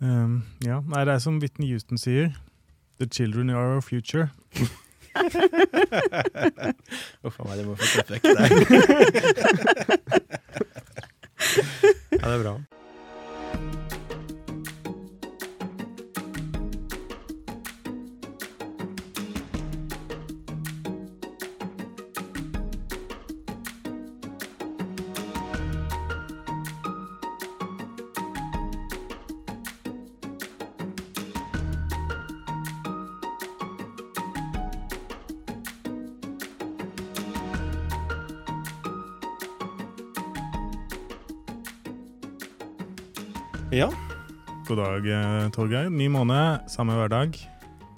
Um, ja, nei, det er som Whitney Houston sier. The children are our future. Huff a meg, det må få klippe vekk der. ja, det er bra. God dag, eh, Torgeir. Ny måned, samme hverdag.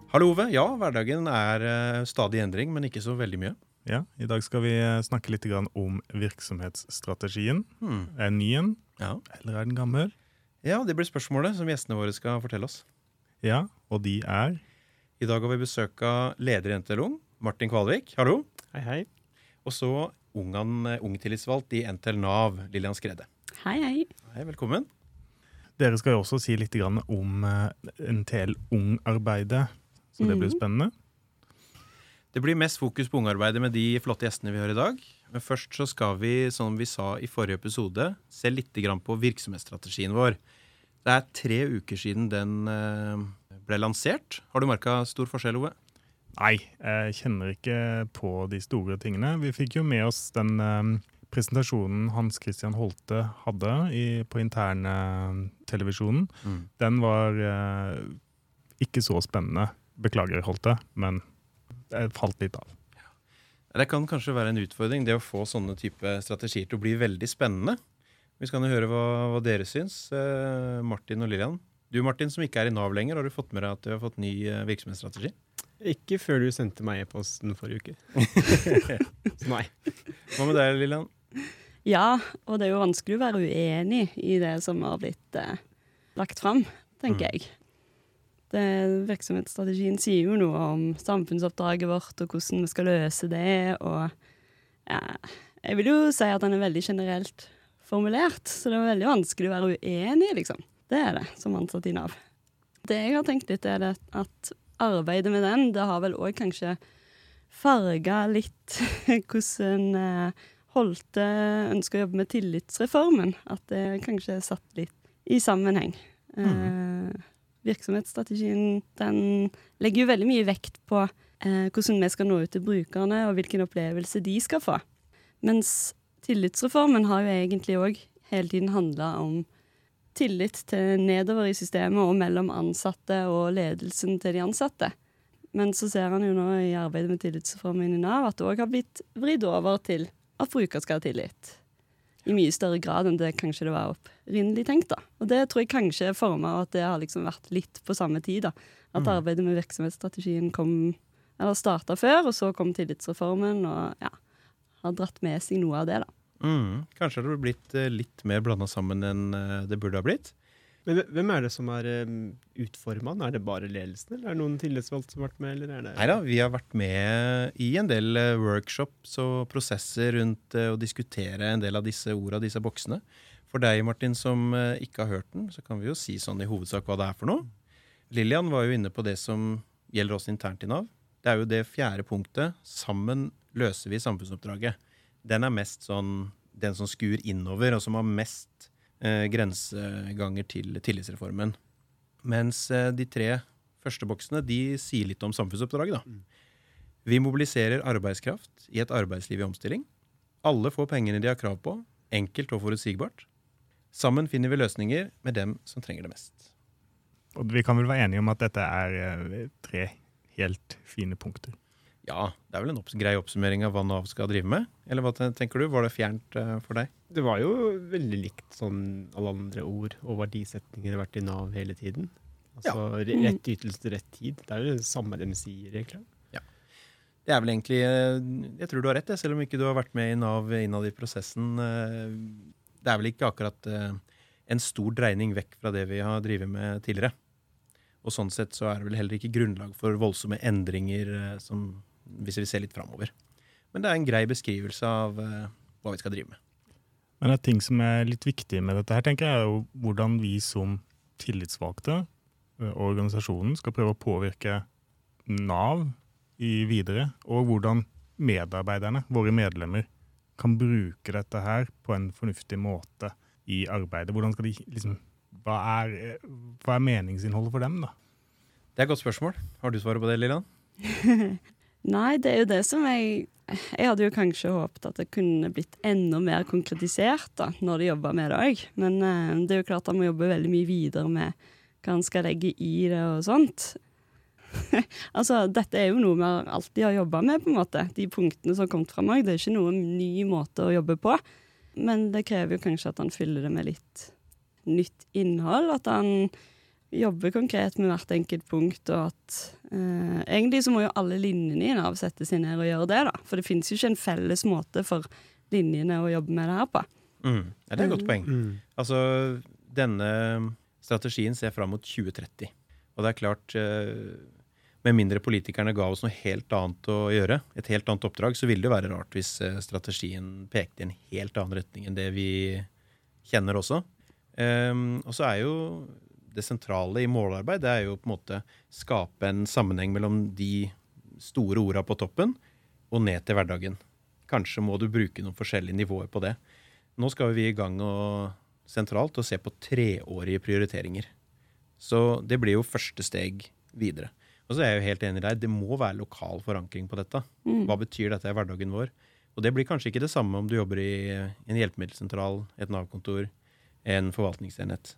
Hallo, Ove. Ja, hverdagen er eh, stadig i endring, men ikke så veldig mye. Ja, I dag skal vi eh, snakke litt om virksomhetsstrategien. Hmm. Er den ny en, Ja. eller er den gammel? ja, det blir spørsmålet som gjestene våre skal fortelle oss. Ja, og de er I dag har vi besøk av leder i NTL Ung, Martin Kvalvik. Hallo. Hei, hei. Og så ungan, ungtillitsvalgt i NTL Nav, Lillian Skrede. Hei, hei. Hei, velkommen. Dere skal jo også si litt om eh, NTL Ung-arbeidet, så det blir Mhm. spennende. Det blir mest fokus på ungarbeidet med de flotte gjestene vi har i dag. Men først så skal vi, som vi sa i forrige episode, se litt på virksomhetsstrategien vår. Det er tre uker siden den eh, ble lansert. Har du merka stor forskjell, Ove? Nei, jeg kjenner ikke på de store tingene. Vi fikk jo med oss den eh, presentasjonen Hans Christian Holte hadde i, på internetelevisjonen, Mm. Den var eh, ikke så spennende. Beklager, Holte, men det falt litt av. Det kan kanskje være en utfordring, det å få sånne type strategier til å bli veldig spennende. Vi skal høre hva, hva dere syns, eh, Martin og Lillian. Du Martin, som ikke er i Nav lenger, har du fått med deg at du har fått ny eh, virksomhetsstrategi? Ikke før du sendte meg e-posten forrige uke. Så nei. Hva med deg, Lillian? Ja, og det er jo vanskelig å være uenig i det som har blitt eh, lagt fram, tenker Mm. jeg. Det, virksomhetsstrategien sier jo noe om samfunnsoppdraget vårt og hvordan vi skal løse det. Og ja, jeg vil jo si at den er veldig generelt formulert, så det er veldig vanskelig å være uenig, liksom. Det er det, som ansatt i Nav. Det jeg har tenkt litt, er det at arbeidet med den, det har vel òg kanskje farga litt hvordan eh, Holte ønsker å jobbe med tillitsreformen. At det kanskje er satt litt i sammenheng. Eh, virksomhetsstrategien den legger jo veldig mye vekt på eh, hvordan vi skal nå ut til brukerne, og hvilken opplevelse de skal få. Mens tillitsreformen har jo egentlig òg hele tiden handla om tillit til nedover i systemet og mellom ansatte og ledelsen til de ansatte. Men så ser han jo nå i arbeidet med tillitsreformen i Nav at det òg har blitt vridd over til at bruker skal ha tillit. I mye større grad enn det kanskje det var opprinnelig tenkt. da. Og det tror jeg kanskje er forma av at det har liksom vært litt på samme tid. da. At Mm. arbeidet med virksomhetsstrategien kom, eller starta før, og så kom tillitsreformen og ja, har dratt med seg noe av det. da. Mm, kanskje har det blitt eh, litt mer blanda sammen enn eh, det burde ha blitt. Men hvem er det som er um, utforma? Er det bare ledelsen, eller er det noen tillitsvalgte som har vært med? Nei da, vi har vært med i en del eh, workshops og prosesser rundt eh, å diskutere en del av disse orda, disse boksene. For deg, Martin, som eh, ikke har hørt den, så kan vi jo si sånn i hovedsak hva det er for noe. Lillian var jo inne på det som gjelder oss internt i Nav. Det er jo det fjerde punktet. Sammen løser vi samfunnsoppdraget. Den er mest sånn den som skuer innover, og som har mest eh, grenseganger til tillitsreformen. Mens eh, de tre første boksene de sier litt om samfunnsoppdraget. da. Vi mobiliserer arbeidskraft i et arbeidsliv i omstilling. Alle får pengene de har krav på, enkelt og forutsigbart. Sammen finner vi løsninger med dem som trenger det mest. Og vi kan vel være enige om at dette er eh, tre helt fine punkter. Ja, det er vel en opps grei oppsummering av hva Nav skal drive med? Eller hva tenker du? Var det fjernt uh, for deg? Det var jo veldig likt sånn alle andre ord og verdisetninger har vært i Nav hele tiden. Altså ja. rett ytelse til rett tid. Det er jo det samme de sier, egentlig. Det er vel egentlig eh, Jeg tror du har rett, selv om ikke du har vært med i Nav innad i prosessen. eh, Det er vel ikke akkurat en stor dreining vekk fra det vi har drevet med tidligere. Og sånn sett så er det vel heller ikke grunnlag for voldsomme endringer som, hvis vi ser litt framover. Men det er en grei beskrivelse av eh, hva vi skal drive med. Men en ting som er litt viktig med dette, her, tenker jeg, er jo hvordan vi som tillitsvalgte eh, og organisasjonen skal prøve å påvirke Nav i videre, og hvordan medarbeiderne, våre medlemmer, kan bruke dette her på en fornuftig måte i arbeidet. Hvordan skal de liksom Hva er, hva er meningsinnholdet for dem, da? Det er et godt spørsmål. Har du svaret på det, Lilland? Nei, det er jo det som jeg Jeg hadde jo kanskje håpet at det kunne blitt enda mer konkretisert da, når de jobba med det òg. Men eh, det er jo klart han må jobbe veldig mye videre med hva han skal legge i det og sånt. altså, dette er jo noe vi alltid har jobba med, på en måte. De punktene som har kommet fram òg. Det er ikke noen ny måte å jobbe på. Men det krever jo kanskje at han fyller det med litt nytt innhold. At han jobber konkret med hvert enkelt punkt, og at eh, Egentlig så må jo alle linjene i Nav sette seg ned og gjøre det, da. For det finnes jo ikke en felles måte for linjene å jobbe med det her på. Mm. Ja, det er et godt poeng. Mm. Altså, denne strategien ser fram mot 2030. Og det er klart eh, Med mindre politikerne ga oss noe helt annet å gjøre, et helt annet oppdrag, så ville det være rart hvis eh, strategien pekte i en helt annen retning enn det vi kjenner også. Um, og så er jo det sentrale i målarbeid det er jo på en måte skape en sammenheng mellom de store orda på toppen og ned til hverdagen. Kanskje må du bruke noen forskjellige nivåer på det. Nå skal vi i gang og, sentralt og se på treårige prioriteringer. Så det blir jo første steg videre. Og så er jeg jo helt enig i deg, det må være lokal forankring på dette. Mm. Hva betyr dette i hverdagen vår? Og det blir kanskje ikke det samme om du jobber i en hjelpemiddelsentral, et Nav-kontor, en forvaltningsenhet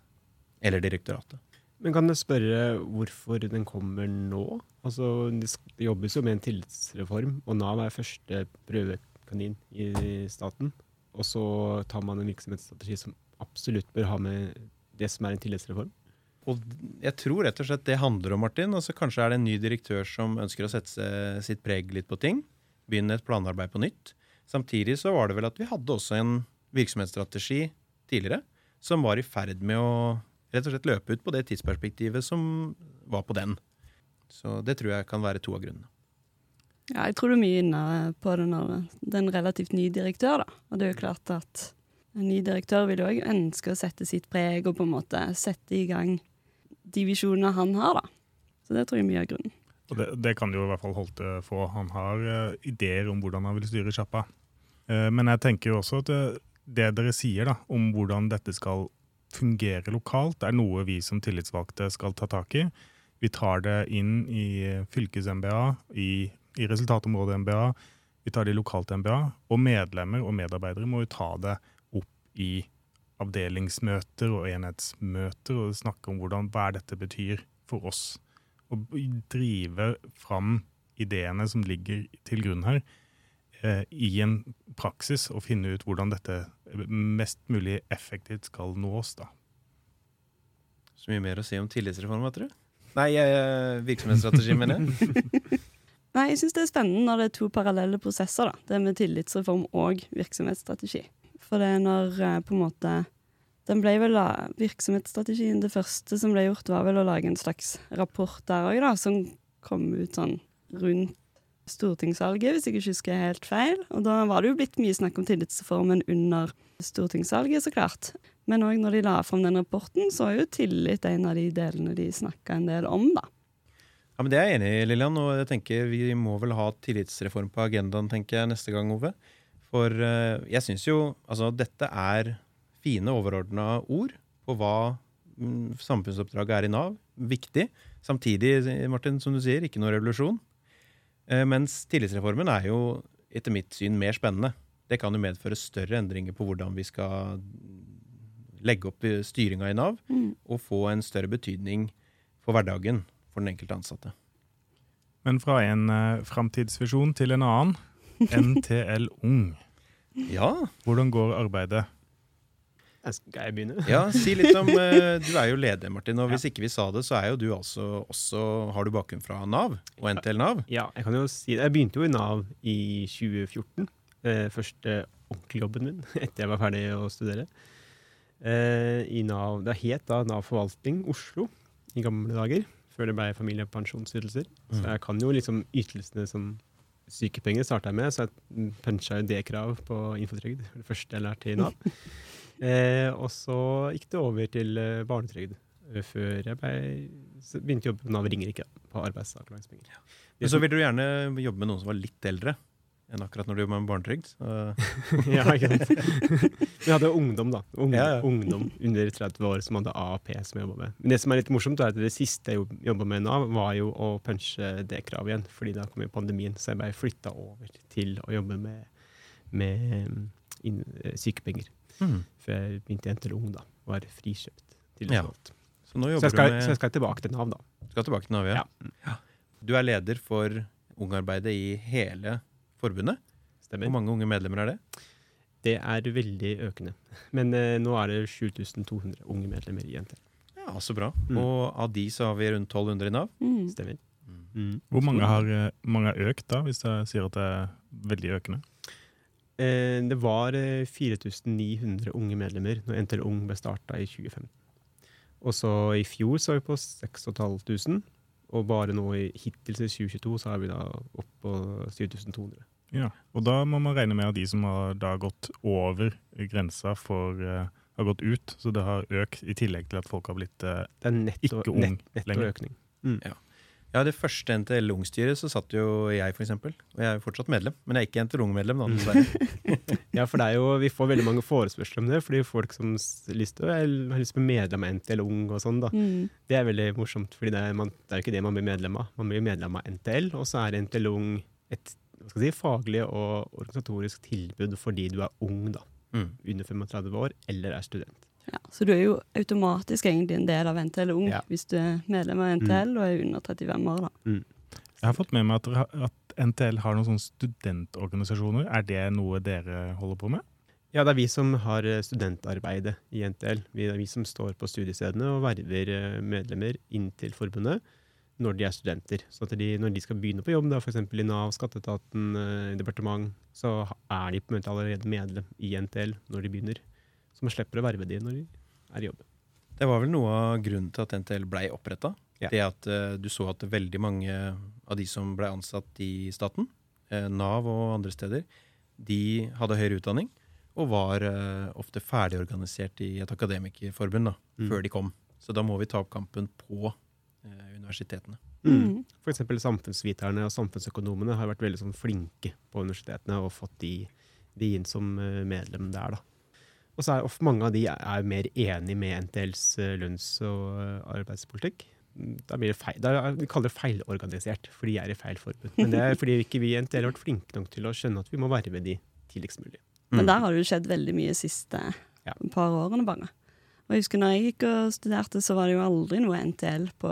eller direktoratet. Men kan jeg spørre hvorfor den kommer nå? Altså, Det jobbes jo med en tillitsreform, og Nav er første prøvekanin i staten. Og så tar man en virksomhetsstrategi som absolutt bør ha med det som er en tillitsreform. Og jeg tror rett og slett det handler om, Martin. Altså Kanskje er det en ny direktør som ønsker å sette sitt preg litt på ting. Begynne et planarbeid på nytt. Samtidig så var det vel at vi hadde også en virksomhetsstrategi tidligere som var i ferd med å rett og slett løpe ut på det tidsperspektivet som var på den. Så det tror jeg kan være to av grunnene. Ja, jeg tror du er mye inne på det når det er en relativt ny direktør, da. Og det er jo klart at en ny direktør vil jo òg ønske å sette sitt preg og på en måte sette i gang de visjonene han har, da. Så det tror jeg er mye av grunnen. Og det, det kan jo i hvert fall Holte få. Han har uh, ideer om hvordan han vil styre sjappa. Uh, men jeg tenker jo også at det, det dere sier da, om hvordan dette skal fungere lokalt, er noe vi som tillitsvalgte skal ta tak i. Vi tar det inn i fylkes-MBA, i, i resultatområdet-MBA, vi tar det i lokalt MBA, og medlemmer og medarbeidere må jo ta det opp i avdelingsmøter og enhetsmøter og snakke om hvordan, hva dette betyr for oss. Og drive fram ideene som ligger til grunn her, eh, i en praksis, og finne ut hvordan dette mest mulig effektivt skal nås. da. Så mye mer å si om tillitsreform, tror du? Nei, eh, virksomhetsstrategi, mener jeg. Nei, jeg syns det er spennende når det er to parallelle prosesser, da. Det med tillitsreform og virksomhetsstrategi. For det er når eh, på en måte den ble vel Virksomhetsstrategien, det første som ble gjort, var vel å lage en slags rapport der òg, da, som kom ut sånn rundt stortingsvalget, hvis jeg ikke husker helt feil. Og da var det jo blitt mye snakk om tillitsreformen under stortingsvalget, så klart. Men òg når de la fram den rapporten, så var jo tillit en av de delene de snakka en del om, da. Ja, men Det er jeg enig i, Lillian. Og jeg tenker vi må vel ha tillitsreform på agendaen tenker jeg, neste gang, Ove. For eh, jeg syns jo altså dette er fine overordna ord på hva mm, samfunnsoppdraget er i Nav. Viktig. Samtidig, Martin, som du sier, ikke noe revolusjon. Eh, mens tillitsreformen er jo etter mitt syn mer spennende. Det kan jo medføre større endringer på hvordan vi skal legge opp styringa i Nav, Mm. og få en større betydning for hverdagen for den enkelte ansatte. Men fra en uh, framtidsvisjon til en annen. NTL Ung. Ja, Hvordan går arbeidet? Skal jeg begynne? ja si litt om eh, Du er jo leder, Martin. Og hvis ikke vi sa det, så er jo du altså også Har du bakgrunn fra Nav og NTL Nav? Ja, jeg kan jo si det. Jeg begynte jo i Nav i 2014. Eh, første ordentlige jobben min etter jeg var ferdig å studere. Eh, i Nav, Det het da Nav Forvaltning Oslo i gamle dager, før det ble familiepensjonsytelser. Så Mm. jeg kan jo liksom ytelsene som sykepenger starta jeg med, så jeg puncha jo det krav på infotrygd. Det første jeg lærte i Nav. eh, og så gikk det over til eh, barnetrygd. eh, før jeg ble, begynte å jobbe på Nav Ringerike på arbeidsavklaringspenger. Men så ville du gjerne jobbe med noen som var litt eldre enn akkurat når du jobber med barnetrygd. Ja, ikke sant? Vi hadde ungdom, da. Ungdom, Ja, ja. Ungdom under 30 år som hadde AAP som jobba med. Men det som er litt morsomt, er at det siste jeg jobba med nå, var jo å punche det kravet igjen. Fordi da kom jo pandemien, så jeg ble flytta over til å jobbe med, med inn, eh, sykepenger. Mm. Før jeg begynte i til Ung, da. Var frikjøpt til Ja. alt. Så Så, jeg skal, du så jeg skal tilbake til Nav, da. Skal tilbake til Nav, ja. Ja. Du er leder for ungarbeidet i hele forbundet. Stemmer. Hvor mange unge medlemmer er det? Det er veldig økende. Men eh, nå er det 7200 unge medlemmer i NTL. Ja, så bra. Mm. Og av de så har vi rundt 1200 i Nav. Mm. Stemmer. Mm. Hvor mange har, eh, mange har økt, da, hvis jeg sier at det er veldig økende? Eh, det var eh, 4900 unge medlemmer når NTL Ung ble starta i 2015. Og så i fjor så var vi på 6500, og bare nå i, hittil til 2022 så er vi da opp på 7200. Ja, og da må man regne med at de som har da gått over grensa for uh, har gått ut, så det har økt i tillegg til at folk har blitt uh, Det er netto, Ikke ung nett, netto lenger. økning. Ja, det første NTL Ung-styret så satt jo jeg, for eksempel. Og jeg er jo fortsatt medlem, men jeg er ikke NTL Ung-medlem, da, dessverre. Ja, for det er jo, vi får veldig mange forespørsler om det, fordi folk som lyst til, har lyst til å bli medlem av NTL Ung og sånn, da. Mm. Det er veldig morsomt, fordi det er, det er jo ikke det man blir medlem av. Man blir medlem av NTL, og så er NTL Ung et hva skal si, faglig og organisatorisk tilbud fordi du er ung, da. Mm. Under 35 år, eller er student. Ja, så du er jo automatisk egentlig en del av NTL Ung Ja. hvis du er medlem av NTL og er under 35 år. da. Jeg har fått med meg at, at NTL har noen sånne studentorganisasjoner. Er det noe dere holder på med? Ja, det er vi som har eh, studentarbeidet i NTL. Vi, det er vi som står på studiestedene og verver eh, medlemmer inn til forbundet når de er studenter. Så at de, når de skal begynne på jobb, f.eks. i Nav, skatteetaten, eh, departement, så er de på en måte allerede medlem i NTL når de begynner. Så man slipper å verve de når de er i jobb. Det var vel noe av grunnen til at NTL blei oppretta. Ja. Det at uh, du så at veldig mange av de som blei ansatt i staten, uh, Nav og andre steder, de hadde høyere utdanning og var uh, ofte ferdigorganisert i et akademikerforbund da, Mm. før de kom. Så da må vi ta opp kampen på eh, universitetene. Mm. For eksempel samfunnsviterne og samfunnsøkonomene har vært veldig sånn flinke på universitetene og fått de, de inn som medlem der. da. Og så er ofte mange av de er mer enig med NTLs eh, lønns- og eh, arbeidspolitikk. Mm, Da blir det feil, da Vi kaller det feilorganisert, for de er i feil forbund. Men det er fordi ikke vi i NTL har vært flinke nok til å skjønne at vi må verve de tidligst mulig. Mm. Men der har det jo skjedd veldig mye de siste Ja. par årene bare. Og jeg husker når jeg gikk og studerte, så var det jo aldri noe NTL på,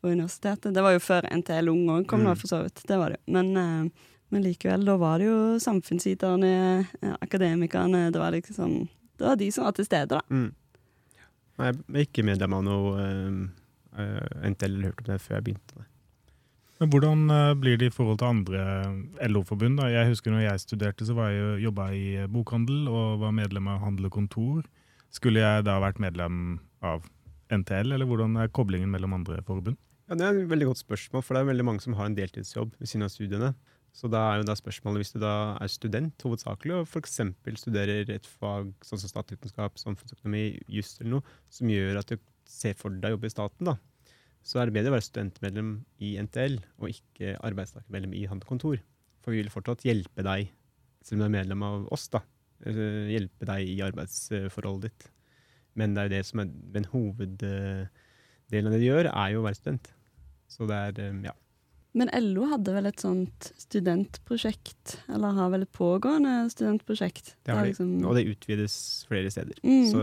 på universitetet. Det var jo før NTL Ung òg kom, Mm. for så vidt. Det var det. Men, eh, men likevel, da var det jo samfunnsviterne, akademikerne Det var liksom Det var de som var til stede, da. Mm. Nei, Jeg er ikke medlem av noe eh, eh, NTL, eller hørt om det før jeg begynte. Nei. Men Hvordan eh, blir det i forhold til andre LO-forbund? da? Jeg husker når jeg studerte, så var jeg jo- jobba i bokhandel og var medlem av Handel og Kontor. Skulle jeg da vært medlem av NTL, eller hvordan er koblingen mellom andre forbund? Ja, Det er et veldig godt spørsmål, for det er veldig mange som har en deltidsjobb ved siden av studiene. Så da er jo da spørsmålet, hvis du da er student hovedsakelig, og f.eks. studerer et fag sånn som statsvitenskap, samfunnsøkonomi, juss eller noe, som gjør at du ser for deg å jobbe i staten, da, så er det bedre å være studentmedlem i NTL og ikke arbeidstakermedlem i Handel. For vi vil fortsatt hjelpe deg, selv om du er medlem av oss, da, eh, hjelpe deg i arbeidsforholdet ditt. Men det er jo det som er den hoveddelen av det de gjør, er jo å være student. Så det er, eh, ja. Men LO hadde vel et sånt studentprosjekt, eller har vel et pågående studentprosjekt? Det har de. liksom- Og det utvides flere steder. Mm. Så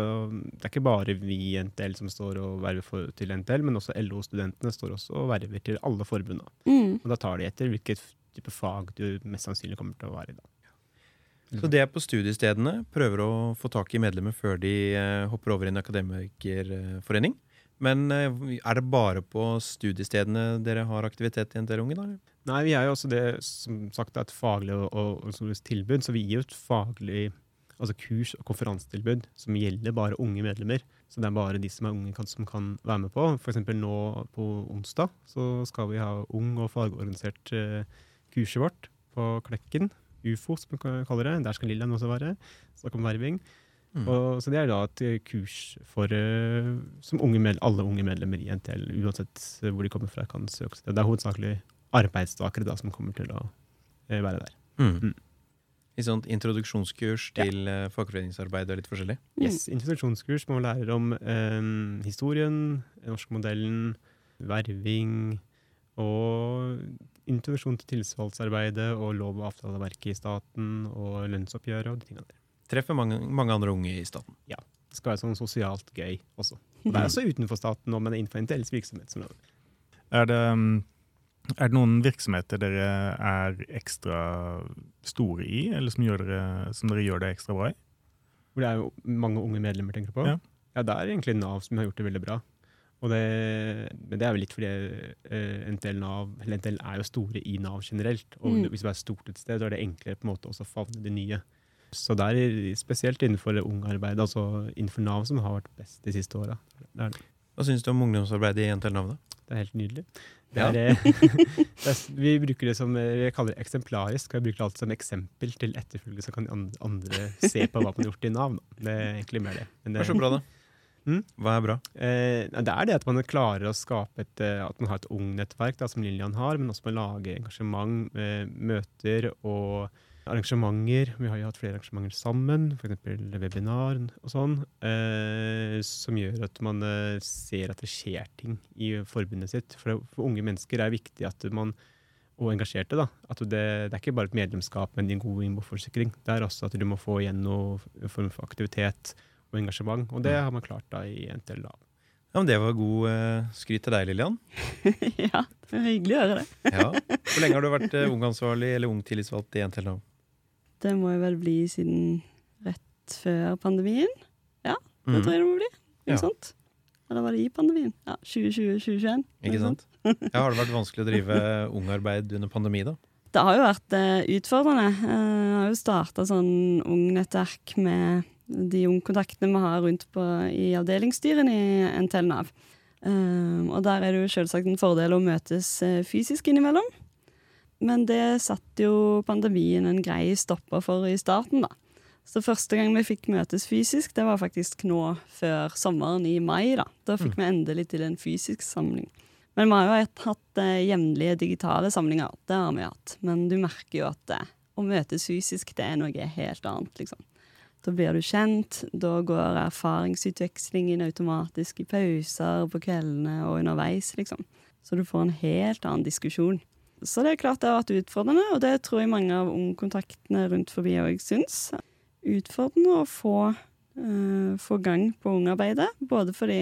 det er ikke bare vi i NTL som står og verver for, til NTL, men også LO-studentene står også og verver til alle forbundene. Mm. Og da tar de etter hvilket type fag du mest sannsynlig kommer til å være i da. Så det er på studiestedene. Prøver å få tak i medlemmer før de eh, hopper over i en akademikerforening. Men eh, er det bare på studiestedene dere har aktivitet i Unge? da? Nei, vi er jo også det som sagt et faglig og, og tilbud, så vi gir jo et faglig altså kurs- og konferansetilbud som gjelder bare unge medlemmer. Så det er bare de som er unge kan, som kan være med på. Eksempel nå på onsdag så skal vi ha ung og fagorganisert eh, kurset vårt på Klekken. UFO, som vi kaller det. Der skal Lillian også være. Snakke om verving. Mm. Og, så det er da et eh, kurs for, eh, som unge med, alle unge medlemmer i NTL, uansett eh, hvor de kommer fra, kan søke seg til. Det er hovedsakelig arbeidstakere da, som kommer til å være der. Mm. Mm. I sånt introduksjonskurs til ja. fagforeningsarbeid og litt forskjellig? Yes, Introduksjonskurs må man lære om eh, historien, den norske modellen, verving og introduksjon til tillitsvalgsarbeidet og lov- og avtaleverket i staten og lønnsoppgjøret og de tingene der. Treffer mange, mange andre unge i staten. Ja. Det skal være sånn sosialt gøy også. Og det er også utenfor staten men innenfor NTLs Som Er det, er det noen virksomheter dere er ekstra store i, eller som, gjør dere, som dere gjør det ekstra bra i? Hvor det er jo mange unge medlemmer, tenker du på? Ja. ja, det er egentlig Nav som har gjort det veldig bra. Og det, men det er vel litt fordi eh, NTL, Nav, eller NTL er jo store i Nav generelt. Og Mm. hvis du er stort et sted, så er det enklere på en måte også å favne de nye. Så det er spesielt innenfor ungarbeid, altså innenfor Nav, som har vært best de siste åra. Er. Hva syns du om ungdomsarbeidet i NTL Nav, da? det er helt nydelig. Det Ja. er, eh, det er, vi bruker det som vi kaller det eksemplarisk. og Jeg bruker det alltid som eksempel til etterfølgelse, så kan andre se på hva man har gjort i Nav. Da. Det er egentlig mer det. Men det er så bra, da? Mm? Hva er bra? Eh, det er det at man klarer å skape et, eh, at man har et ung-nettverk, da, som Lillian har, men også med å lage engasjement, eh, møter og arrangementer. Vi har jo hatt flere arrangementer sammen, f.eks. webinar og sånn, eh, som gjør at man eh, ser at det skjer ting i forbundet sitt. For, for unge mennesker er det viktig at man og engasjerte. da, at det, det er ikke bare et medlemskap, men en god innboforsikring. Det er også at du må få igjen noe form for aktivitet og engasjement, og det har man klart da i NTL-Lav Ja, men Det var god eh, skryt til deg, Lillian. ja, det er hyggelig å høre det. Ja. Hvor lenge har du vært eh, ungansvarlig eller ung tillitsvalgt i NTL Nav? Det må jo vel bli siden rett før pandemien. Ja, Det Mm. tror jeg det må bli. Noe Ja. sånt. Eller var det i pandemien? Ja, 2020-2021. Ikke sant? Ja, har det vært vanskelig å drive ungarbeid under pandemi, da? Det har jo vært eh, utfordrende. Eh, Jeg har jo starta sånn ungnettverk med de ungkontaktene vi har rundt på, i avdelingsstyrene i NTL Nav. Eh, og der er det jo selvsagt en fordel å møtes eh, fysisk innimellom. Men det satte jo pandemien en grei stopper for i starten, da. Så første gang vi fikk møtes fysisk, det var faktisk nå før sommeren i mai. Da Da fikk vi endelig til en fysisk samling. Men vi har jo hatt, hatt eh, jevnlige digitale samlinger. Det har vi hatt. Men du merker jo at eh, å møtes fysisk, det er noe helt annet, liksom. Da blir du kjent, da går erfaringsutvekslingen automatisk i pauser på kveldene og underveis, liksom. Så du får en helt annen diskusjon. Så det er klart det har vært utfordrende, og det tror jeg mange av ungkontaktene rundt forbi òg syns. Utfordrende å få, uh, få gang på ungarbeidet, både fordi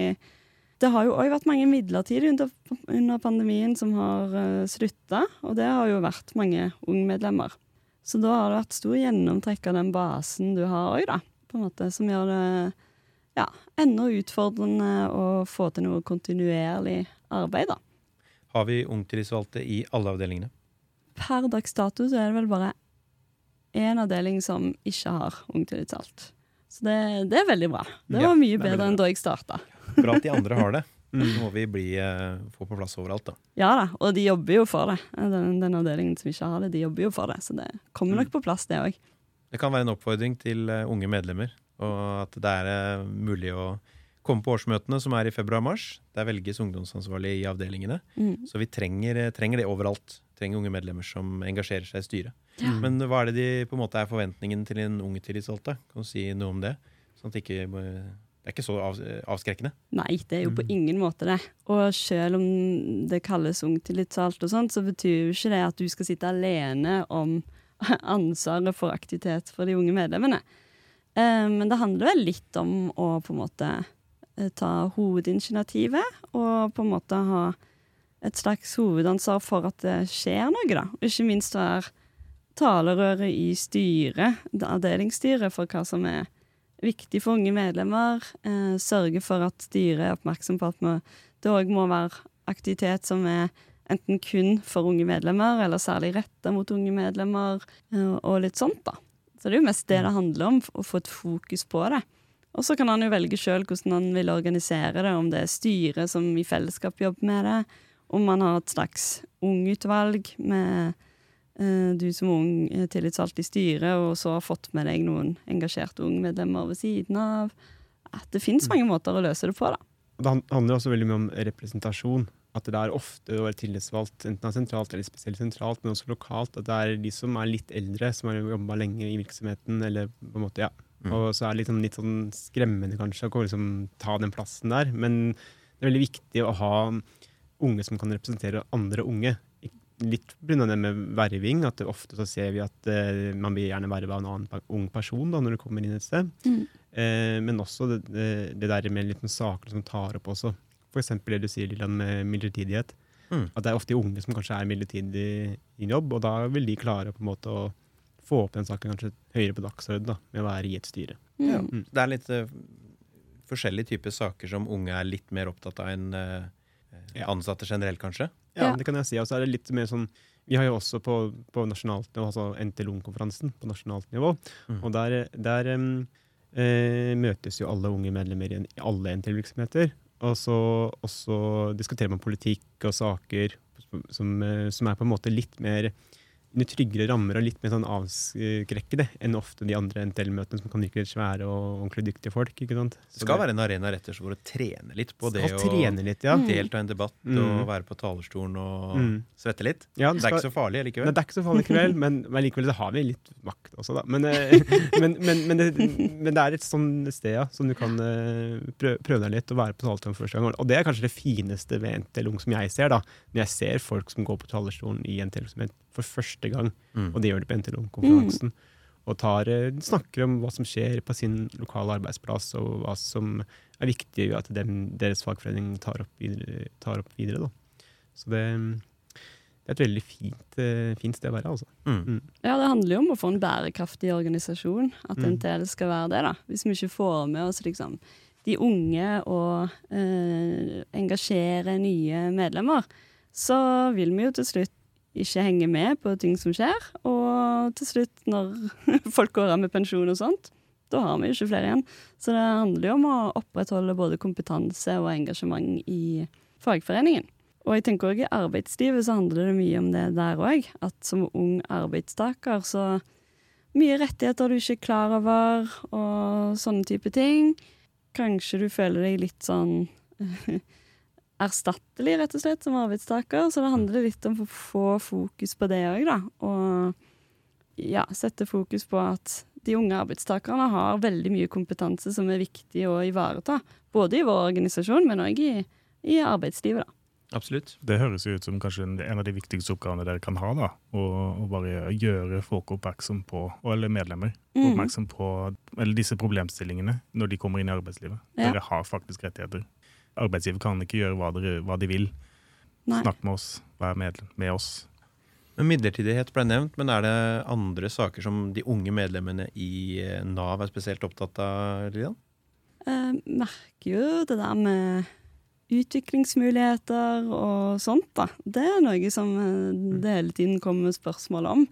det har jo òg vært mange midlertidige under, under pandemien som har uh, slutta, og det har jo vært mange ungmedlemmer. Så da har det vært stor gjennomtrekk av den basen du har òg, da. På en måte, som gjør det ja, enda utfordrende å få til noe kontinuerlig arbeid, da. Har vi ungtillitsvalgte i alle avdelingene? Per dags dato så er det vel bare én avdeling som ikke har ungtillitsvalgt. Så det, det er veldig bra. Det var mye det bedre enn da jeg starta. Bra at de andre har det, Mm. så må vi bli, eh, få på plass overalt, da. Ja da, og de jobber jo for det. Den, den avdelingen som ikke har det, de jobber jo for det. Så det kommer nok på plass, det òg. Det kan være en oppfordring til eh, unge medlemmer, og at det er eh, mulig å komme på årsmøtene som er i februar-mars. Der velges ungdomsansvarlig i avdelingene. Mm. Så vi trenger, eh, trenger det overalt. Trenger unge medlemmer som engasjerer seg i styret. Ja. Men hva er det de på en måte er forventningen til en ung tillitsvalgte? Kan du si noe om det? Sånn at det ikke eh, Det er ikke så av, avskrekkende. Nei, det er jo på Mm. ingen måte det. Og selv om det kalles ungtillitsvalgt og sånt, så betyr jo ikke det at du skal sitte alene om ansvaret for aktivitet for de unge medlemmene. Eh, men det handler vel litt om å på en måte ta hovedinitiativet, og på en måte ha et slags hovedansvar for at det skjer noe, da. Og ikke minst være talerøret i styret, avdelingsstyret, for hva som er viktig for unge medlemmer. Eh, sørge for at styret er oppmerksom på at vi, det òg må være aktivitet som er enten kun for unge medlemmer, eller særlig retta mot unge medlemmer, eh, og litt sånt, da. Så det er jo mest det det handler om, å få et fokus på det. Og så kan han jo velge sjøl hvordan han vil organisere det, om det er styret som i fellesskap jobber med det, om man har et slags ungutvalg med eh, du som ung eh, tillitsvalgt i styret, og så har fått med deg noen engasjerte ungmedlemmer ved siden av. At det fins mange måter å løse det på, da. Det handler også veldig mye om representasjon. At det er ofte å være tillitsvalgt, enten sentralt eller spesielt sentralt, men også lokalt. At det er de som er litt eldre, som har jobba lenge i virksomheten, eller på en måte, ja. Mm. Og så er det sånn, litt sånn skremmende kanskje å liksom ta den plassen der. Men det er veldig viktig å ha unge som kan representere andre unge. Litt pga. det med verving, at ofte så ser vi at uh, man blir gjerne verva av en annen ung person da, når du kommer inn et sted. Mm. Uh, men også det, det, der med litt med saker som tar opp også. F.eks. det du sier Lillian, med midlertidighet. Mm. At det er ofte unge som kanskje er midlertidig i jobb, og da vil de klare på en måte å få opp den saken kanskje høyere på dagsordenen da, med å være i et styre. Ja. Mm. Det er litt uh, forskjellige typer saker som unge er litt mer opptatt av enn uh, ansatte generelt, kanskje. Ja, det kan jeg si. Og så er det litt mer sånn Vi har jo også på, på nasjonalt nivå, altså NTLUN-konferansen på nasjonalt nivå, Mm. og der, der um, eh, møtes jo alle unge medlemmer i i alle NTL-virksomheter. Og så, og så diskuterer man politikk og saker som, som er på en måte litt mer under tryggere rammer og litt mer sånn avskrekkede enn ofte de andre NTL-møtene som kan virke litt svære og ordentlig dyktige folk. ikke sant? Det skal være en arena rett og slett for å trene litt på det skal å litt, ja. Delta i en debatt Mm. og være på talerstolen og Mm. svette litt. ja Det er ikke så farlig Nei, likevel. det er ikke så farlig likevel, men, men likevel så har vi litt makt også, da. Men, eh, men, men, men, det, det er et sånn sted ja, som du kan eh, prøve, prøve deg litt og være på talerstolen første gang. Og det er kanskje det fineste ved NTL Ung som jeg ser, da. Når jeg ser folk som går på talerstolen i NTL Ung for første gang, Mm. og det gjør de på NTNU-konferansen. Mm. Og tar, eh, snakker om hva som skjer på sin lokale arbeidsplass, og hva som er viktig at dem, deres fagforening tar opp videre. Tar opp videre da. Så det, det er et veldig fint, eh, fint sted å være, altså. Mm. Ja, det handler jo om å få en bærekraftig organisasjon. At Mm. NTL skal være det, da. Hvis vi ikke får med oss liksom de unge og eh, engasjere nye medlemmer, så vil vi jo til slutt ikke henge med på ting som skjer. Og til slutt, når folk går av med pensjon og sånt, da har vi jo ikke flere igjen. Så det handler jo om å opprettholde både kompetanse og engasjement i fagforeningen. Og jeg tenker også i arbeidslivet så handler det mye om det der òg. At som ung arbeidstaker så mye rettigheter du ikke er klar over, og sånne type ting. Kanskje du føler deg litt sånn erstattelig, rett og slett, som arbeidstaker. Så det handler litt om å få fokus på det òg, da. Og ja, sette fokus på at de unge arbeidstakerne har veldig mye kompetanse som er viktig å ivareta. Både i vår organisasjon, men òg i, i arbeidslivet, da. Absolutt. Det høres jo ut som kanskje en av de viktigste oppgavene dere kan ha. da, Å å bare gjøre folk oppmerksom på, eller medlemmer, Mm. oppmerksom på eller disse problemstillingene når de kommer inn i arbeidslivet. Ja. Dere har faktisk rettigheter. Arbeidsgiver kan ikke gjøre hva, dere, hva de vil. Nei. Snakk med oss, vær med, med oss. Men Midlertidighet ble nevnt, men er det andre saker som de unge medlemmene i eh, Nav er spesielt opptatt av? Lilian? Jeg merker jo det der med utviklingsmuligheter og sånt, da. Det er noe som eh, det hele tiden kommer spørsmål om.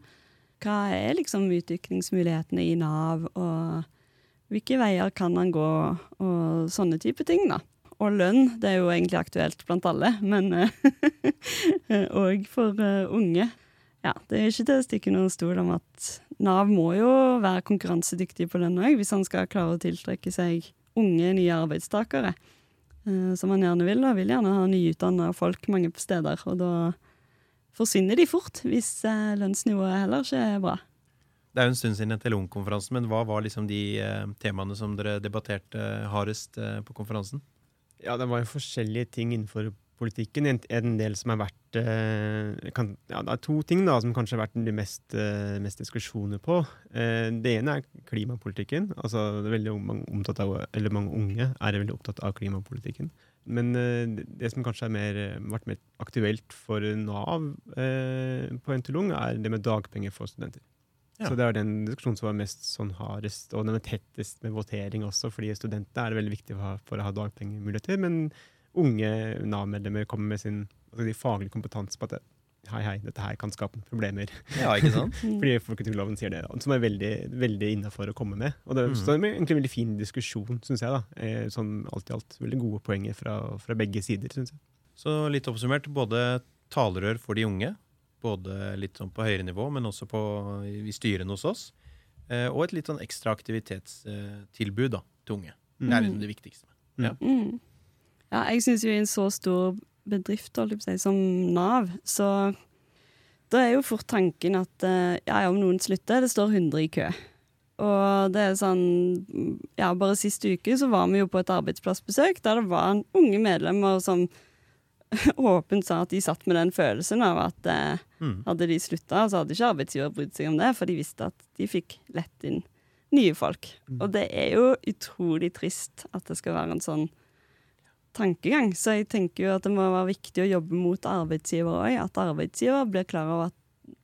Hva er liksom utviklingsmulighetene i Nav, og hvilke veier kan han gå, og sånne type ting, da. Og lønn, det er jo egentlig aktuelt blant alle, men òg for eh, unge. Ja, det er ikke til å stikke noen stol om at Nav må jo være konkurransedyktig på lønn òg, hvis han skal klare å tiltrekke seg unge, nye arbeidstakere. eh, som han gjerne vil. da. vil gjerne ha nyutdanna folk mange steder. Og da forsvinner de fort, hvis eh, lønnsnivået heller ikke er bra. Det er jo en stund siden NTLO-konferansen, men hva var liksom de eh, temaene som dere debatterte hardest eh, på konferansen? Ja, det var jo forskjellige ting innenfor politikken. En, en del som har vært eh, kan, ja, Det er to ting da, som kanskje har vært de mest, eh, mest diskusjoner på. Eh, det ene er klimapolitikken. altså det er mange, av, eller mange unge er veldig opptatt av klimapolitikken. Men eh, det- som kanskje har vært mer aktuelt for Nav på NTLUNG, er det med dagpenger for studenter. Ja. Så det er den diskusjonen som var mest sånn hardest, og den er tettest med votering også, fordi studentene er det veldig viktig for, å ha- for å ha dagpengemuligheter. Men unge Nav-medlemmer kommer med sin altså de faglige kompetanse på at hei, hei, dette her kan skape problemer. Ja, ikke sant? Fordi folketrygdloven sier det, da, som er veldig, veldig innafor å komme med. Og det Mm. med egentlig en veldig fin diskusjon, syns jeg. da. Eh, Sånn alt i alt. Veldig gode poenger fra, fra begge sider, syns jeg. Så litt oppsummert, både talerør for de unge, både litt sånn på høyere nivå, men også på, i styrene hos oss. Eh, og et litt sånn ekstra aktivitetstilbud da, til unge. Det er liksom det viktigste. Mm. Ja, jeg syns jo i en så stor bedrift si, som Nav, så da er jo fort tanken at eh, ja, om noen slutter, det står 100 i kø. Og det er sånn Ja, bare sist uke så var vi jo på et arbeidsplassbesøk der det var en unge medlemmer som åpent sa at de satt med den følelsen av at eh, Mm. hadde de slutta, så hadde ikke arbeidsgiver brydd seg om det, for de visste at de fikk lett inn nye folk. Og det er jo utrolig trist at det skal være en sånn tankegang. Så jeg tenker jo at det må være viktig å jobbe mot arbeidsgiver òg. At arbeidsgiver blir klar over at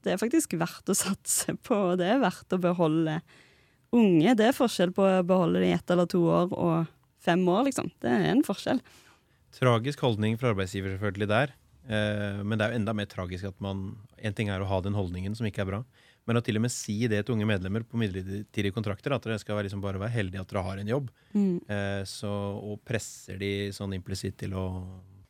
det er faktisk verdt å satse på, og det er verdt å beholde unge. Det er forskjell på å beholde dem i ett eller to år og fem år, liksom. Det er en forskjell. Tragisk holdning fra arbeidsgiver selvfølgelig der. Eh, men det er jo enda mer tragisk at man En ting er å ha den holdningen som ikke er bra, men å til og med si det til unge medlemmer på midlertidige kontrakter, at dere skal liksom bare være heldige at dere har en jobb, Mm. eh, så, og presser de sånn implisitt til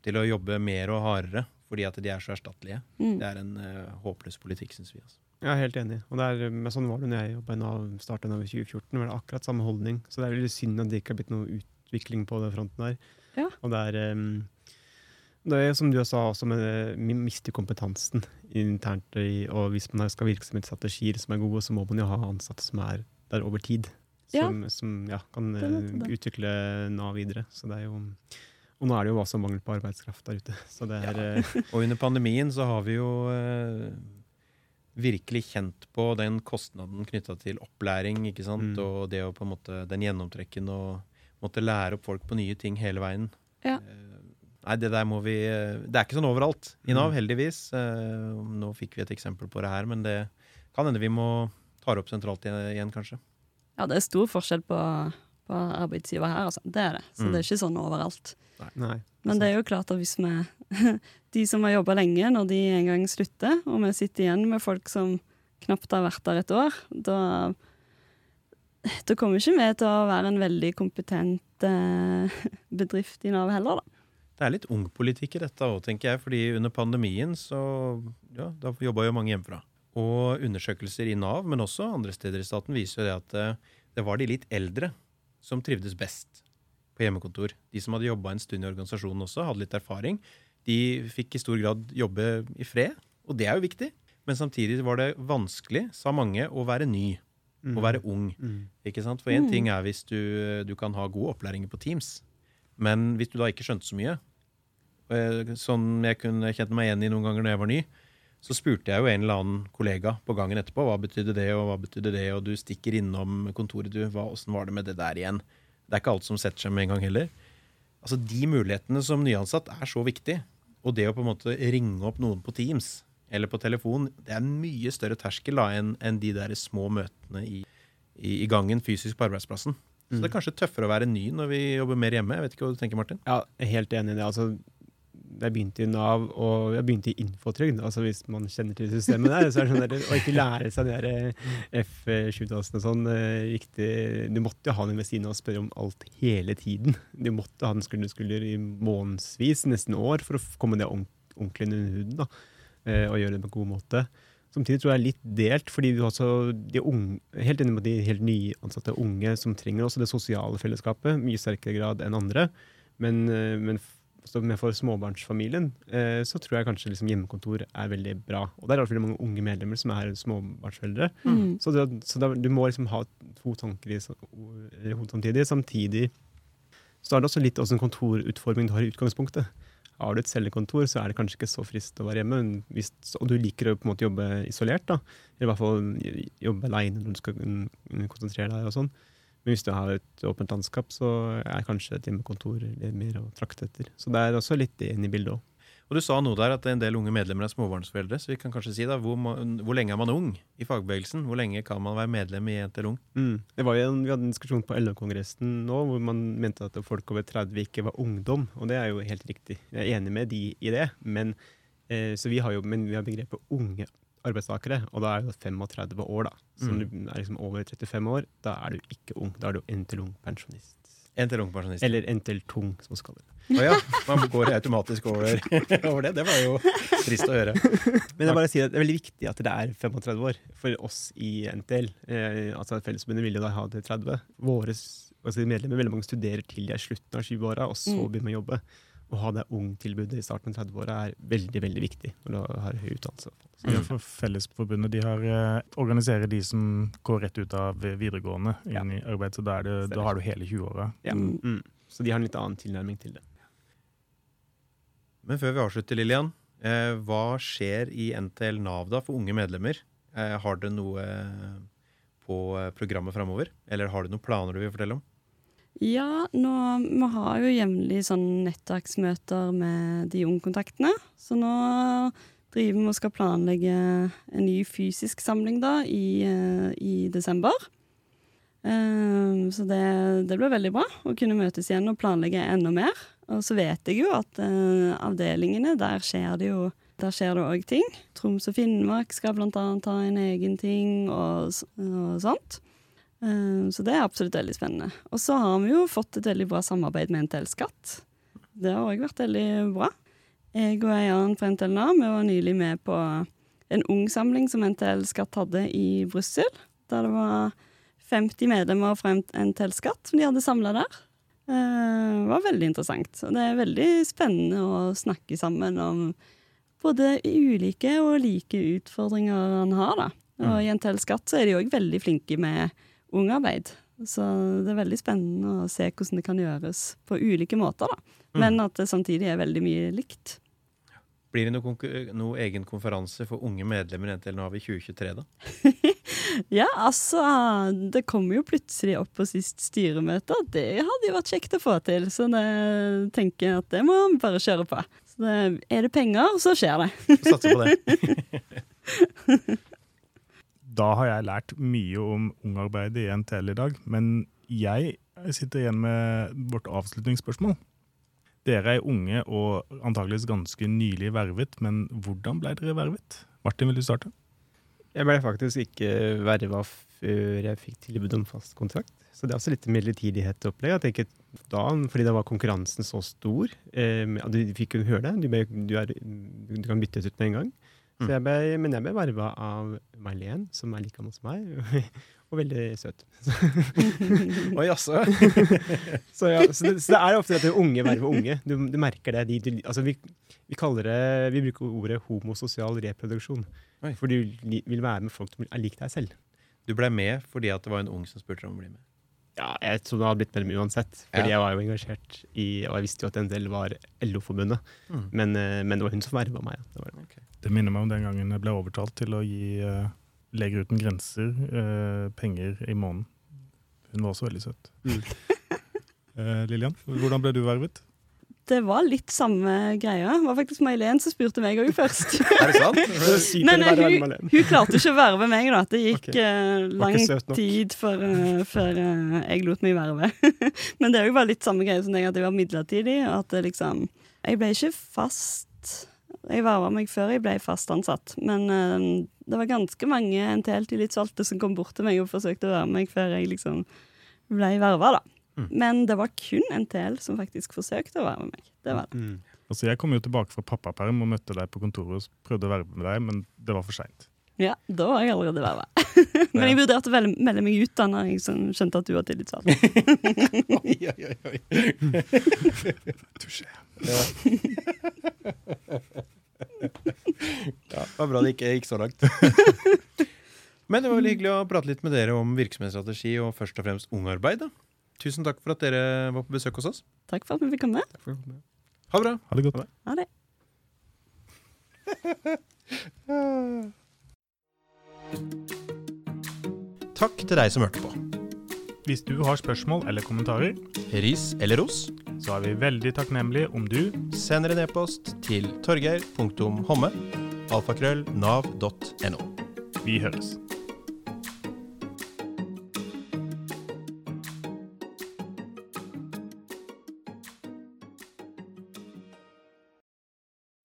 til å jobbe mer og hardere fordi at de er så erstattelige. Mm. Det er en eh, håpløs politikk, syns vi. Altså. Jeg er helt enig. Og det er, men sånn var det når jeg jobba i Nav starta Nav i 2014. var det akkurat samme holdning. Så det er veldig synd at det ikke har blitt noe utvikling på den fronten der. Ja. Og det er, det er som du sa også, med det, vi mister kompetansen internt. Og hvis man skal ha virksomhetsstrategier som er gode, så må man jo ha ansatte som er der over tid. Ja. Som, som ja, kan Det eh, det. utvikle Nav videre. Så det er jo og nå er det jo også mangel på arbeidskraft der ute. Så det er ja. Og under pandemien så har vi jo eh, virkelig kjent på den kostnaden knytta til opplæring, ikke sant, Mm. og det å på en måte den gjennomtrekken og måtte lære opp folk på nye ting hele veien. Ja. Eh, Nei, det der må vi eh, Det er ikke sånn overalt i Nav, Mm. heldigvis. Eh, Nå fikk vi et eksempel på det her, men det kan hende vi må ta det opp sentralt igjen, igjen, kanskje. Ja, det er stor forskjell på, på arbeidsgiver her, altså. Det er det. Så Mm. det er ikke sånn overalt. Nei. Men det er jo klart at hvis vi De som har jobba lenge, når de en gang slutter, og vi sitter igjen med folk som knapt har vært der et år, da da kommer ikke vi til å være en veldig kompetent eh, bedrift i Nav heller, da. Det er litt ungpolitikk i dette òg, tenker jeg. fordi under pandemien så ja, da jobba jo mange hjemmefra. Og undersøkelser i Nav, men også andre steder i staten, viser jo det at eh, det var de litt eldre som trivdes best på hjemmekontor. De som hadde jobba en stund i organisasjonen også, hadde litt erfaring. De fikk i stor grad jobbe i fred, og det er jo viktig. Men samtidig var det vanskelig, sa mange, å være ny. Å være ung. Mm. Ikke sant? For én Mm. ting er hvis du, du kan ha gode opplæringer på Teams, men hvis du da ikke skjønte så mye, eh, sånn jeg kunne kjent meg igjen i noen ganger når jeg var ny, så spurte jeg jo en eller annen kollega på gangen etterpå hva betydde det, og hva betydde det, og du stikker innom kontoret, du, hva, åssen var det med det der igjen? Det er ikke alt som setter seg med en gang heller. Altså De mulighetene som nyansatt er så viktig, og det å på en måte ringe opp noen på Teams eller på telefon, det er en mye større terskel da enn en de der små møtene i, i, i gangen fysisk på arbeidsplassen. Så det er kanskje tøffere å være ny når vi jobber mer hjemme. Jeg vet ikke hva du tenker, Martin? Ja, jeg er helt enig i det. Altså, jeg begynte i Nav, og jeg begynte i Infotrygd. Altså, hvis man kjenner til systemet der, så er det sånn der, å ikke lære seg de der F7-tasene og sånn eh, riktig Du måtte jo ha den ved siden av og spørre om alt hele tiden. Du måtte ha den skulder til skulder i månedsvis, nesten år, for å komme det ordentlig under huden da, eh, og gjøre det på en god måte. Samtidig tror jeg det er litt delt, fordi vi også de unge, helt enig med de helt nyansatte unge som trenger også det sosiale fellesskapet mye sterkere grad enn andre. Men, eh, men så for småbarnsfamilien eh, så tror jeg kanskje liksom hjemmekontor er veldig bra. Og det er veldig mange unge medlemmer som er småbarnsforeldre. Mm. Så, det, så da, du må liksom ha to tanker i hodet samtidig. Samtidig så er det også litt åssen kontorutforming du har i utgangspunktet. Har du et cellekontor, så er det kanskje ikke så frist å være hjemme. Hvis, og du liker å på en måte jobbe isolert, da. eller i hvert fall jobbe aleine når du skal konsentrere deg. og sånn. Men hvis du har et åpent landskap, så er kanskje et hjemmekontor mer å trakte etter. Så det er også litt inn i bildet òg. Og du sa noe der at en del unge medlemmer er småbarnsforeldre. Så vi kan kanskje si da, hvor, hvor lenge er man ung i fagbevegelsen? Hvor lenge kan man være medlem i NTL Ung? Mm. Det var jo en, vi hadde en diskusjon på LO-kongressen nå hvor man mente at folk over 30 ikke var ungdom, og det er jo helt riktig. Jeg er enig med de i det, men, eh, så vi har jo, men vi har begrepet unge arbeidstakere, og da er det 35 år, da. Så Mm. når du er liksom over 35 år, da er du ikke ung. Da er du NTL Ung pensjonist. NTL Ung Pensjonist. Eller NTL Tung, som vi skal det. Å ja, man går automatisk over, over det. Det var jo trist å høre. Men jeg bare sier at det er veldig viktig at det er 35 år for oss i NTL. Eh, altså Fellesforbundet vil jo da ha det 30. Våre altså medlemmer veldig mange studerer til de er slutten av 20-åra, og så Mm. begynner man å jobbe. Å ha det ung-tilbudet i starten av 30-åra er veldig veldig viktig når du har høy utdannelse. Så, Ja, for Fellesforbundet de har, eh, organiserer de som går rett ut av videregående inn i arbeid, så da, er det, da har du hele 20-åra. ja. Mm. mm. så de har en litt annen tilnærming til det. Men før vi avslutter, Lillian. Eh, hva skjer i NTL Nav da for unge medlemmer? Eh, har dere noe på eh, programmet framover? Eller har du noen planer du vil fortelle om? Ja, nå, vi har jo jevnlig sånn nettverksmøter med de ungkontaktene. Så nå driver vi og skal planlegge en ny fysisk samling da i, eh, i desember. Um, så det, det blir veldig bra å kunne møtes igjen og planlegge enda mer. Og så vet jeg jo at uh, avdelingene, der skjer det jo der skjer det òg ting. Troms og Finnmark skal blant annet ha en egen ting og, og sånt. Eh, Så det er absolutt veldig spennende. Og så har vi jo fått et veldig bra samarbeid med NTL Skatt. Det har òg vært veldig bra. Jeg og ei annen fra NTL Nav vi var nylig med på en ungsamling som NTL Skatt hadde i Brussel. Der det var 50 medlemmer fra NTL Skatt som de hadde samla der. Eh, Det var veldig interessant. Og det er veldig spennende å snakke sammen om både ulike og like utfordringer han har, da. Og i NTL Skatt så er de òg veldig flinke med ungarbeid. Så det er veldig spennende å se hvordan det kan gjøres på ulike måter, da. Men at det samtidig er veldig mye likt. Blir det noen noe egen konferanse for unge medlemmer i har i 2023, da? Ja, altså Det kommer jo plutselig opp på sist styremøte, og det hadde jo vært kjekt å få til. Så det tenker jeg at det må vi bare kjøre på. Så det, er det penger, så skjer det. Satser på det. Da har jeg lært mye om ungarbeid i NTL i dag, men jeg sitter igjen med vårt avslutningsspørsmål. Dere er unge og antageligvis ganske nylig vervet, men hvordan ble dere vervet? Martin, vil du starte? Jeg ble faktisk ikke verva før jeg fikk tilbud om fast kontrakt. Så det er også litt midlertidighetsopplegg. Jeg tenker da, fordi da var konkurransen så stor eh, Du fikk jo høre det, du, du, er, du kan byttes ut med en gang. Så jeg ble, men jeg ble verva av Marlen, som er like gammel som meg, og veldig søt. Oi, jaså? Så, ja, så, det, så det er ofte at det er unge verver unge. Du, du merker det. De, de, altså vi, vi, det, vi bruker ordet homososial reproduksjon. Oi. For du vil være med folk som er lik deg selv. Du ble med fordi at det var en ung som spurte om å bli med. Ja, jeg tror det hadde blitt medlem uansett. Fordi Ja. jeg var jo engasjert i Og jeg visste jo at en del var LO-forbundet. Mm. Men, eh, men det var hun som verva meg. Det var det. Minner meg om den gangen jeg ble overtalt til å gi uh, Leger uten grenser uh, penger i måneden. Hun var også veldig søt. Eh, Lillian, hvordan ble du vervet? Det var litt samme greia. Det var faktisk May-Len som spurte meg òg først. Er det sant? Det Men eh, hun, hun klarte ikke å verve meg, da. Det gikk okay. uh, lang tid før, uh, før eh, jeg lot meg verve. Men det var jo bare litt samme greie som deg, at jeg var midlertidig. At liksom Jeg ble ikke fast Jeg verva meg før jeg ble fast ansatt. Men eh, det var ganske mange NTL-tillitsvalgte som kom bort til meg og forsøkte å verve meg før jeg liksom ble verva, da. Mm. Men det var kun NTL som faktisk forsøkte å verve meg. Det var det. Mm. Altså, jeg kom jo tilbake fra pappaperm og møtte deg på kontoret og prøvde å verve med deg, men det var for seint. Ja, da var jeg allerede verva. Men jeg vurderte å melde meg ut da når jeg sånn skjønte at du var tillitsvalgt. oi, oi, oi, oi. Touché. Ja, det var bra det ikke gikk så langt. Men det var veldig hyggelig å prate litt med dere om virksomhetsstrategi og først og fremst ungarbeid. da. Tusen takk for at dere var på besøk hos oss. Takk for at vi fikk komme. Takk for det. Ha det bra. Ha det godt. Ha det. Takk til deg som hørte på. Hvis du har spørsmål eller kommentarer, Ris eller ros, så er vi veldig takknemlige om du sender en e-post til torgeir.homme alfakrøll nav.no. Vi høres.